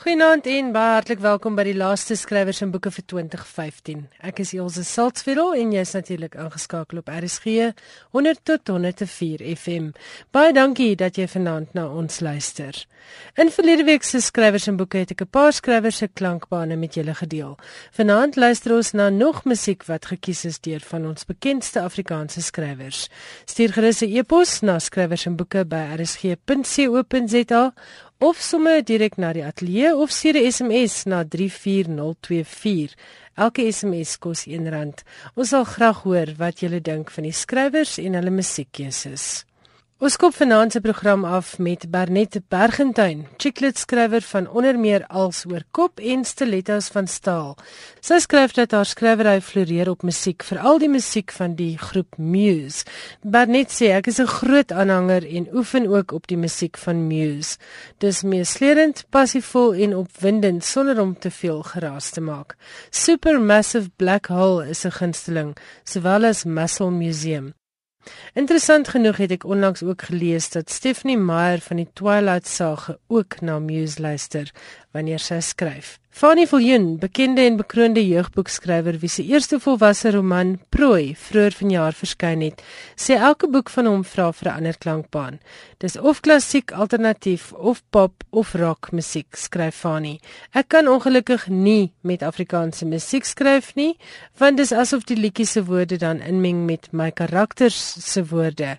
Goeienaand en baie hartlik welkom by die laaste skrywers en boeke vir 2015. Ek is Elsje Saltzveld en jy's natuurlik ingeskakel op RSG 100 tot 104 FM. Baie dankie dat jy vanaand na ons luister. In verlede week se skrywers en boeke het ek 'n paar skrywers se klankbane met julle gedeel. Vanaand luister ons na nog musiek wat gekies is deur van ons bekendste Afrikaanse skrywers. Stuur gerus 'n e-pos na skrywers en boeke by rsg.co.za of sommer direk na die ateljee of stuur 'n SMS na 34024. Elke SMS kos R1. Ons sal graag hoor wat julle dink van die skrywers en hulle musiekkeuses. Ons skop vanaand se program af met Bernet Bergentuin, chiclet skrywer van onder meer als oor kop en stilettos van staal. Sy skryf dat haar skrywery floreer op musiek, veral die musiek van die groep Muse. Bernet sê ek is 'n groot aanhanger en oefen ook op die musiek van Muse. Dis meeslerend, passievol en opwindend sonder om te veel geraas te maak. Supermassive Black Hole is 'n gunsteling, sowel as Muscle Museum. Interessant genoeg het ek onlangs ook gelees dat Stephanie Meyer van die Twilight Saga ook na Muse luister wanneer sy skryf. Fanny Viljoen, bekende en bekroonde jeugboekskrywer wie se eerste volwasse roman Prooi vroeër vanjaar verskyn het, sê elke boek van hom vra vir 'n ander klankbaan. Dis of klassiek, alternatief of pop of rock musiek, skryf Fanny. Ek kan ongelukkig nie met Afrikaanse musiek skryf nie, want dis asof die liedjies se woorde dan inmeng met my karakters se woorde.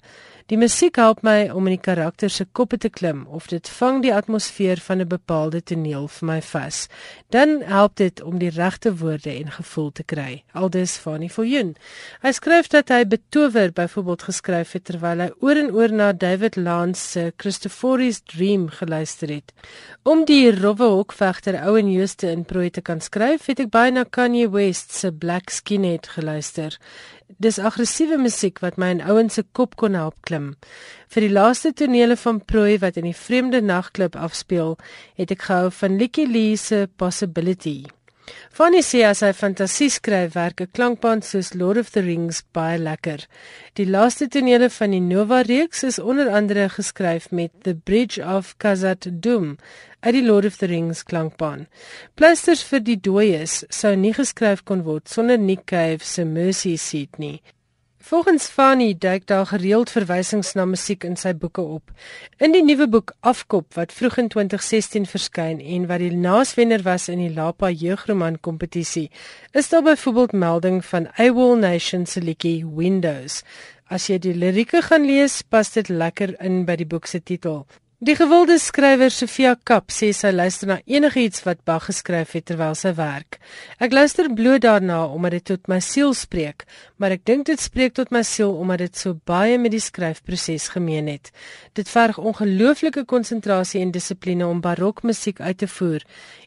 Die musiek help my om in die karakter se koppe te klim of dit vang die atmosfeer van 'n bepaalde toneel vir my vas. Dan help dit om die regte woorde en gevoel te kry. Aldus Fanny Viljoen. Hy skryf dat hy betower byvoorbeeld geskryf het terwyl hy oor en oor na David Lance se Christopher's Dream geluister het. Om die rowwe hokvegter ou en Jooste in prooi te kan skryf, het ek baie na Kanye West se Black Skinhead geluister. Dis aggressiewe musiek wat my in ouens se kop kon help klim. Vir die laaste tonele van Prooi wat in die vreemde nagklub afspeel, het ek gehou van Licky Lee se Possibility. Fanny sê as hy fantasie skryf, werk 'n klankband soos Lord of the Rings baie lekker. Die laaste tonele van die Nova reeks is onder andere geskryf met The Bridge of Khazad Dum uit die Lord of the Rings klankbaan. Pleisters vir die dooies sou nie geskryf kon word sonder Nick Cave se Mercy Seat nie. Volgens Fanny duik daar gereeld verwysings na musiek in sy boeke op. In die nuwe boek Afkop wat vroeg in 2016 verskyn en wat die naaswenner was in die Lapa jeugroman kompetisie, is daar byvoorbeeld melding van AWOL Nation se liedjie Windows. As jy die lirieke gaan lees, pas dit lekker in by die boek se titel. Die gewilde skrywer Sofia Kap sê sy luister na enigiets wat Bach geskryf het terwyl sy werk. Ek luister bloot daarna omdat dit tot my siel spreek, maar ek dink dit spreek tot my siel omdat dit so baie met die skryfproses gemeen het. Dit verg ongelooflike konsentrasie en dissipline om barokmusiek uit te voer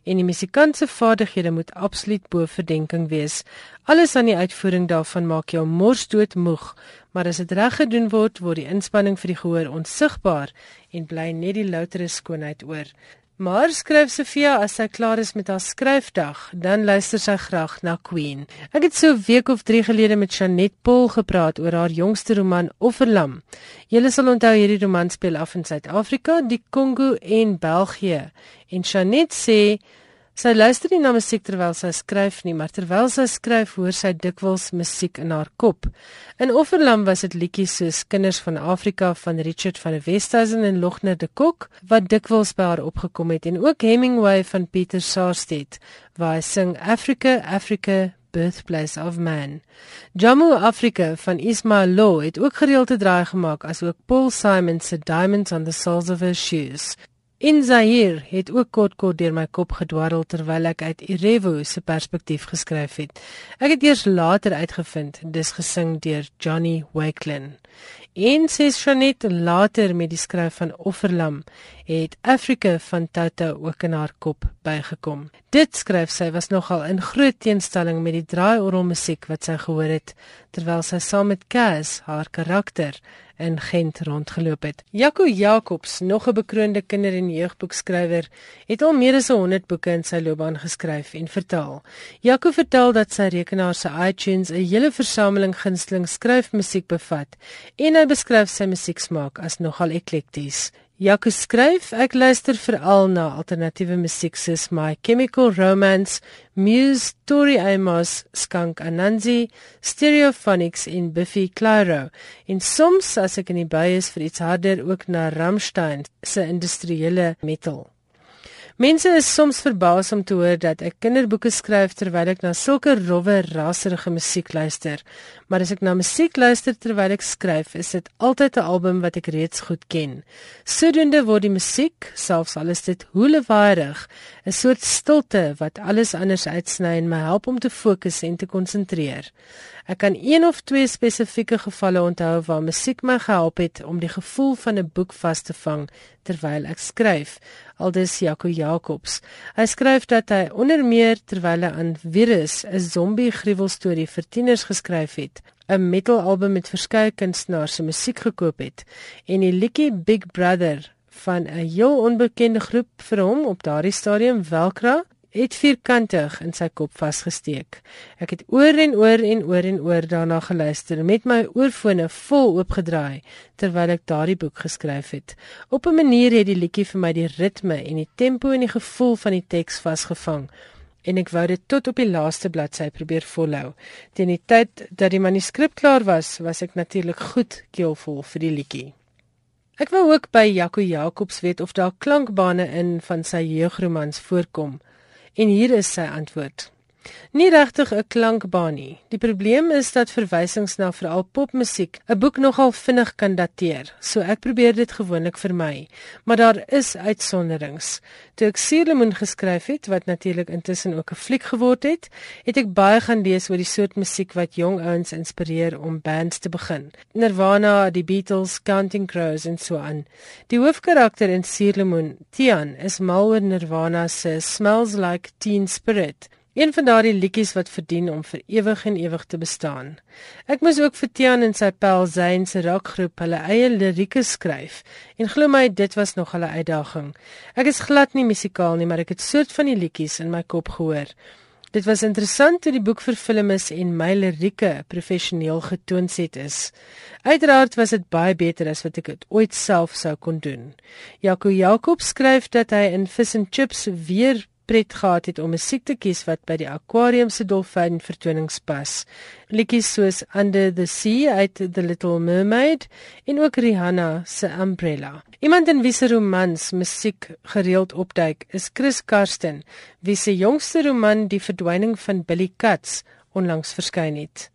en die musikant se vaardighede moet absoluut bo verdenking wees. Alles aan die uitvoering daarvan maak jou morsdood moeg, maar as dit reg gedoen word, word die inspanning vir die gehoor onsigbaar en bly net die loutere skoonheid oor. Maar skryf Sofia as sy klaar is met haar skryfdag, dan luister sy graag na Queen. Ek het so 'n week of 3 gelede met Janet Paul gepraat oor haar jongste roman Offerlam. Julle sal onthou hierdie roman speel af in Suid-Afrika, die Kongo en België. En Janet sê Sy luister nie na musiek terwyl sy skryf nie, maar terwyl sy skryf, hoor sy dikwels musiek in haar kop. In Offerlam was dit liedjies soos Kinders van Afrika van Richard van der Westhuizen en Logner de Kok wat dikwels by haar opgekom het en ook Hemingway van Pieter Saarstedt waar hy sing Africa, Africa Birthplace of Man. Jammu Afrika van Ismail Lo het ook gereelde draai gemaak asook Paul Simon se Diamonds on the Soles of Her Shoes. In Zaire het ook kort kort deur my kop gedwarrel terwyl ek uit Irevo se perspektief geskryf het. Ek het eers later uitgevind dis gesing deur Johnny Wakelin. En sies Janet later met die skryf van Offerlam het Afrika van Tata ook in haar kop bygekom. Dit skryf sy was nogal in groot teenstelling met die draaiorgelmusiek wat sy gehoor het terwyl sy saam met Cass haar karakter in Gent rondgeloop het. Jaco Jacobs, nog 'n bekroonde kinder- en jeugboekskrywer, het al meer as 100 boeke in sy loopbaan geskryf en vertaal. Jaco vertel dat sy rekenaar se iTunes 'n hele versameling gunsteling skryfmusiek bevat en hy beskryf sy musieksmaak as nogal eklekties. Jaco skryf, ek luister veral na alternatiewe musiek soos My Chemical Romance, Muse, Tori Amos, Skunk Anansi, Stereophonics en Biffy Clyro. En soms as ek in die bui is vir iets harder ook na Rammstein se industriële metal. Mense is soms verbaas om te hoor dat ek kinderboeke skryf terwyl ek na sulke rowwe, raserige musiek luister. Maar as ek na musiek luister terwyl ek skryf, is dit altyd 'n album wat ek reeds goed ken. Sodoende word die musiek, selfs al is dit hoelewaarig, 'n soort stilte wat alles anders uitsny en my help om te fokus en te konsentreer. Ek kan een of twee spesifieke gevalle onthou waar musiek my gehelp het om die gevoel van 'n boek vas te vang terwyl ek skryf. Aldus Jaco Jacobs. Hy skryf dat hy onder meer terwyl hy aan Virus 'n zombie gruwelstorie vir tieners geskryf het, 'n metalalbum met verskeie kunstenaars se musiek gekoop het en die liedjie Big Brother van 'n heel onbekende groep vir hom op daardie stadium Welkra het vierkantig in sy kop vasgesteek. Ek het oor en oor en oor en oor daarna geluister met my oorfone vol oopgedraai terwyl ek daardie boek geskryf het. Op 'n manier het die liedjie vir my die ritme en die tempo en die gevoel van die teks vasgevang en ek wou dit tot op die laaste bladsy probeer volhou. Teen die tyd dat die manuskrip klaar was, was ek natuurlik goed keelvol vir die liedjie. Ek wou ook by Jaco Jacobs weet of daar klankbane in van sy jeugromans voorkom. En hier is sy antwoord. Nie regtig 'n klankbaan nie. Die probleem is dat verwysings na veral popmusiek 'n boek nogal vinnig kan dateer. So ek probeer dit gewoonlik vermy, maar daar is uitsonderings. Toe ek Suurlemoen geskryf het, wat natuurlik intussen ook 'n fliek geword het, het ek baie gaan lees oor die soort musiek wat jong ouens inspireer om bands te begin. Nirvana, die Beatles, Counting Crows en so aan. Die hoofkarakter in Suurlemoen, Tian, is mal oor Nirvana se Smells Like Teen Spirit. Een van daardie liedjies wat verdien om vir ewig en ewig te bestaan. Ek moes ook vir Tian en sy pel Zayn se rockgroep hulle eie lirieke skryf en glo my dit was nog 'n uitdaging. Ek is glad nie musikaal nie, maar ek het soort van die liedjies in my kop gehoor. Dit was interessant toe die boek vervilm is en my lirieke professioneel getoonset is. Uiteraard was dit baie beter as wat ek dit ooit self sou kon doen. Jaco Jakob skryf dat hy in Fish and Chips weer pret gehad het om 'n musiek te kies wat by die akwarium se dolfyn vertonings pas. Liedjies soos Under the Sea uit The Little Mermaid en ook Rihanna se Umbrella. Iemand in wie se romans musiek gereeld opduik is Chris Karsten, wie se jongste roman Die verdwyning van Billy Katz onlangs verskyn het.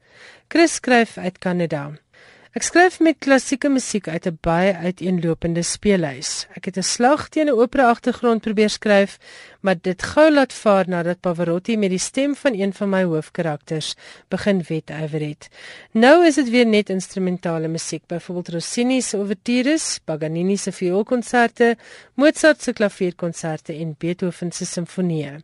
Chris skryf uit Kanada. Ek skryf met klassieke musiek uit 'n baie uiteenlopende speellys. Ek het 'n slag teen 'n opera agtergrond probeer skryf, maar dit gou laat vaar nadat Pavarotti met die stem van een van my hoofkarakters begin wetywer het. Nou is dit weer net instrumentale musiek, byvoorbeeld Rossini se ouvertures, Paganini se vioolkonserte, Mozart se klavierkonserte en Beethoven se simfonieë.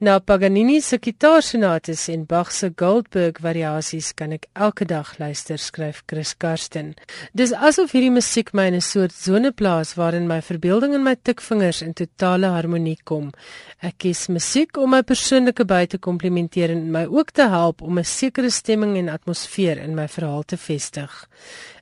Na Paganini se gitaarsonates en Bach se Goldberg variasies kan ek elke dag luister, skryf Chris Karsten. Dis asof hierdie musiek my in 'n soort sone plaas waarin my verbeelding en my tikvingers in totale harmonie kom. Ek kies musiek om my persoonlike by te komplementeer en my ook te help om 'n sekere stemming en atmosfeer in my verhaal te vestig.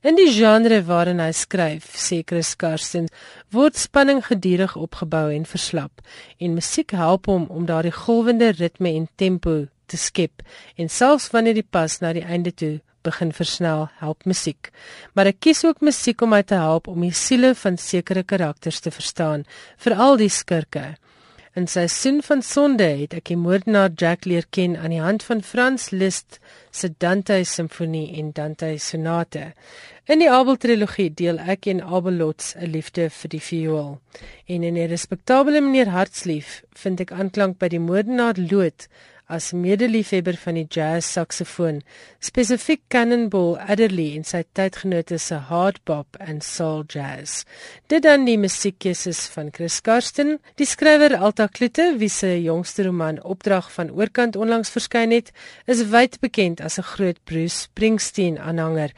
In die genre waarin hy skryf, sê Chris Karsten, word spanning gedurig opgebou en verslap en musiek help hom om daardie golwende ritme en tempo te skep en selfs wanneer die pas na die einde toe begin versnel, help musiek. Maar ek kies ook musiek om my te help om die siele van sekere karakters te verstaan, veral die skurke. In sy sin van sonde het ek die moordenaar Jack leer ken aan die hand van Frans Liszt se Dante simfonie en Dante sonate. In die Abel trilogie deel ek en Abel Lots 'n liefde vir die viool. En in 'n respekteerbare meneer Hartslief vind ek aanklank by die moordenaar Loot as medeliefhebber van die jazz saksofoon, spesifiek Cannonball Adderley en sy tydgenote se hard bop en soul jazz. Dit dan die musiekkeuses van Chris Karsten, die skrywer Alta Klute, wie se jongste roman Opdrag van Oorkant onlangs verskyn het, is wyd bekend as 'n groot Bruce Springsteen aanhanger.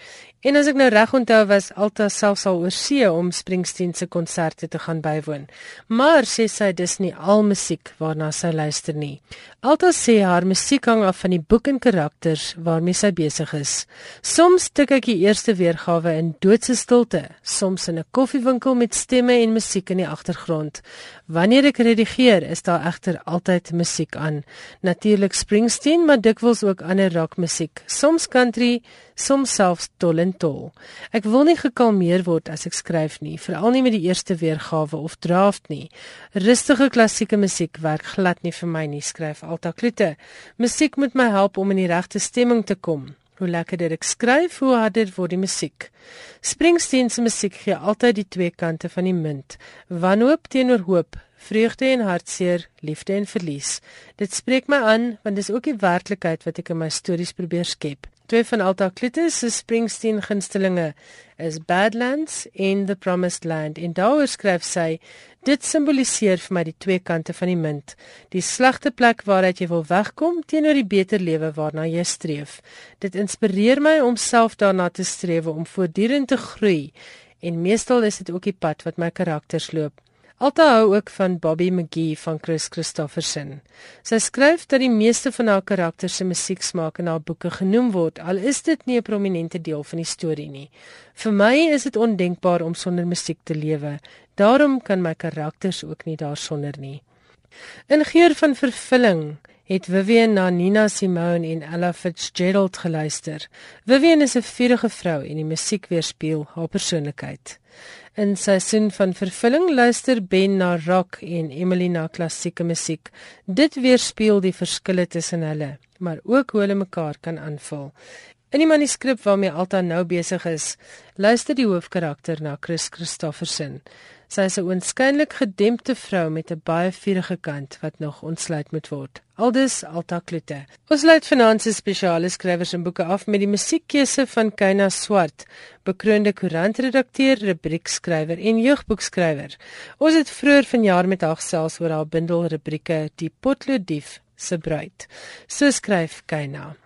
En as ek nou reg onthou was Alta selfs al oor see om Springsteen se konserte te gaan bywoon. Maar sê sy dis nie al musiek waarna sy luister nie. Alta sê haar musiek hang af van die boek en karakters waarmee sy besig is. Soms tik ek die eerste weergawe in doodse stilte, soms in 'n koffiewinkel met stemme en musiek in die agtergrond. Wanneer ek redigeer, is daar egter altyd musiek aan. Natuurlik Springsteen, maar dikwels ook ander rockmusiek, soms country, soms selfs tol en tol. Ek wil nie gekalmeer word as ek skryf nie, veral nie met die eerste weergawe of draft nie. Rustige klassieke musiek werk glad nie vir my nie, skryf Alta Klute. Musiek moet my help om in die regte stemming te kom. Hoe lekkerder ek skryf, hoe harder word die musiek. Springsteen se musiek gee altyd die twee kante van die munt. Wanhoop teenoor hoop, vreugde en hartseer, liefde en verlies. Dit spreek my aan want dis ook die werklikheid wat ek in my stories probeer skep. Twee van Alta Clitus se Springsteen gunstelinge is Badlands en The Promised Land. En daaroor skryf sy: Dit simboliseer vir my die twee kante van die munt. Die slegte plek waaruit jy wil wegkom teenoor die beter lewe waarna jy streef. Dit inspireer my om self daarna te streef om voortdurend te groei. En meestal is dit ook die pad wat my karakters loop. Alta hou ook van Bobby McGee van Chris Christofferson. Sy skryf dat die meeste van haar karakters se musieksmaak in haar boeke genoem word, al is dit nie 'n prominente deel van die storie nie. Vir my is dit ondenkbaar om sonder musiek te lewe. Daarom kan my karakters ook nie daarsonder nie. In geur van vervulling het Vivian na Nina Simone en Ella Fitzgerald geluister. Vivian is 'n vurige vrou en die musiek weerspieël haar persoonlikheid. In seisoen van vervulling luister Ben na rock en Emily na klassieke musiek. Dit weerspieël die verskille tussen hulle, maar ook hoe hulle mekaar kan aanvul. In die manuskrip waarmee Alta nou besig is, luister die hoofkarakter na Chris Christofferson. Sy is 'n oënskynlik gedempte vrou met 'n baie vurige kant wat nog ontsluit moet word. Aldus Alta Klute. Ons sluit finansies spesiale skrywers en boeke af met die musiekkeuse van Keina Swart, bekroonde koerantredakteur, rubriekskrywer en jeugboekskrywer. Ons het vroeër vanjaar met haar gesels oor haar bundel rubrieke Die Potloodief se bruid. So skryf Keina.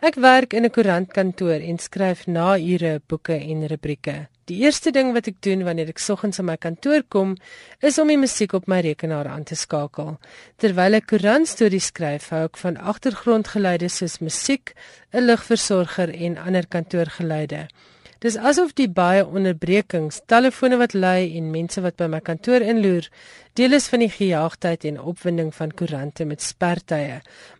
Ek werk in 'n koerantkantoor en skryf na ure boeke en rubrieke. Die eerste ding wat ek doen wanneer ek soggens in my kantoor kom, is om die musiek op my rekenaar aan te skakel. Terwyl ek koerantstories skryf, hou ek van agtergrondgeluide soos musiek, 'n ligversorger en ander kantoorgeluide. Dis asof die baie onderbrekings, telefone wat lui en mense wat by my kantoor inloer, deel is van die gejaagdheid en opwinding van koerante met spertye.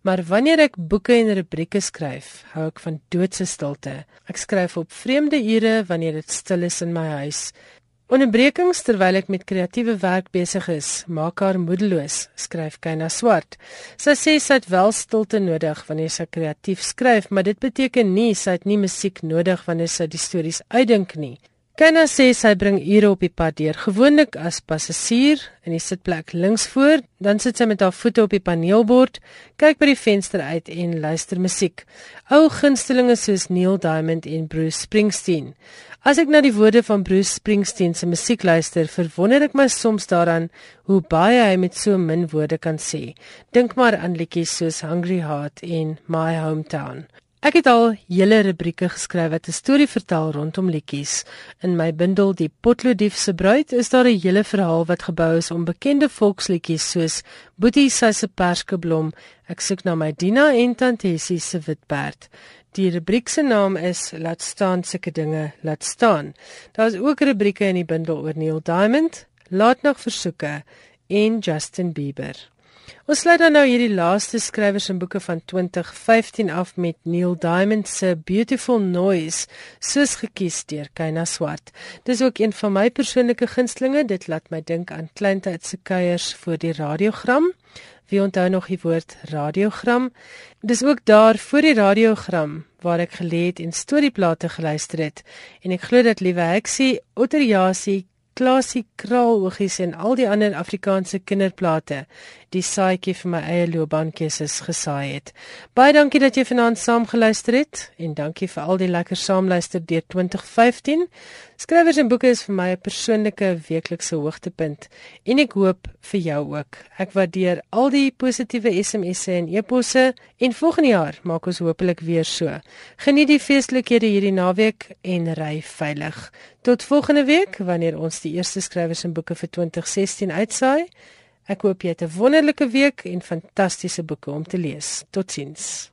Maar wanneer ek boeke en rubrieke skryf, hou ek van doodse stilte. Ek skryf op vreemde ure wanneer dit stil is in my huis. Onderbrekings terwyl ek met kreatiewe werk besig is, maak haar moedeloos, skryf Keina Swart. Sy sê sy het wel stilte nodig wanneer sy kreatief skryf, maar dit beteken nie sy het nie musiek nodig wanneer sy die stories uitdink nie. Keina sê sy bring ure op die pad deur, gewoonlik as passasier in die sitplek links voor, dan sit sy met haar voete op die paneelbord, kyk by die venster uit en luister musiek. Ou gunstelinge soos Neil Diamond en Bruce Springsteen. As ek na die woorde van Bruce Springsteen se musiek luister, verwonder ek my soms daaraan hoe baie hy met so min woorde kan sê. Dink maar aan liedjies soos Hungry Heart en My Hometown. Ek het al hele rubrieke geskryf wat 'n storie vertel rondom liedjies. In my bundel Die Potloodief se bruid is daar 'n hele verhaal wat gebou is om bekende volksliedjies soos Boetie se perskeblom, Ek soek na my Dina en Tantessie se witperd. Die rubriek se naam is Laat staan sulke dinge, laat staan. Daar's ook rubrieke in die bundel oor Neil Diamond, Laat nog versoeke en Justin Bieber. Ons sluit dan nou hierdie laaste skrywers en boeke van 2015 af met Neil Diamond se Beautiful Noise, soos gekies deur Keina Swart. Dis ook een van my persoonlike gunstlinge. Dit laat my dink aan kleintyd se kuiers voor die radiogram. Wie onthou nog die woord radiogram? Dis ook daar voor die radiogram waar ek gelê het en storieplate geluister het en ek glo dat liewe Heksie, Otterjasie, Klasie Kraaloogies en al die ander Afrikaanse kinderplate die saadjie vir my eie loopbaankeuses gesaai het. Baie dankie dat jy vanaand saam geluister het en dankie vir al die lekker saamluister deur 2015. Skrywers en boeke is vir my 'n persoonlike weeklikse hoogtepunt en ek hoop vir jou ook. Ek waardeer al die positiewe SMS'e en e-posse en volgende jaar maak ons hopelik weer so. Geniet die feestelikhede hierdie naweek en ry veilig. Tot volgende week wanneer ons die eerste skrywers en boeke vir 2016 uitsaai. Ek hoop jy het 'n wonderlike week en fantastiese boeke om te lees. Totsiens.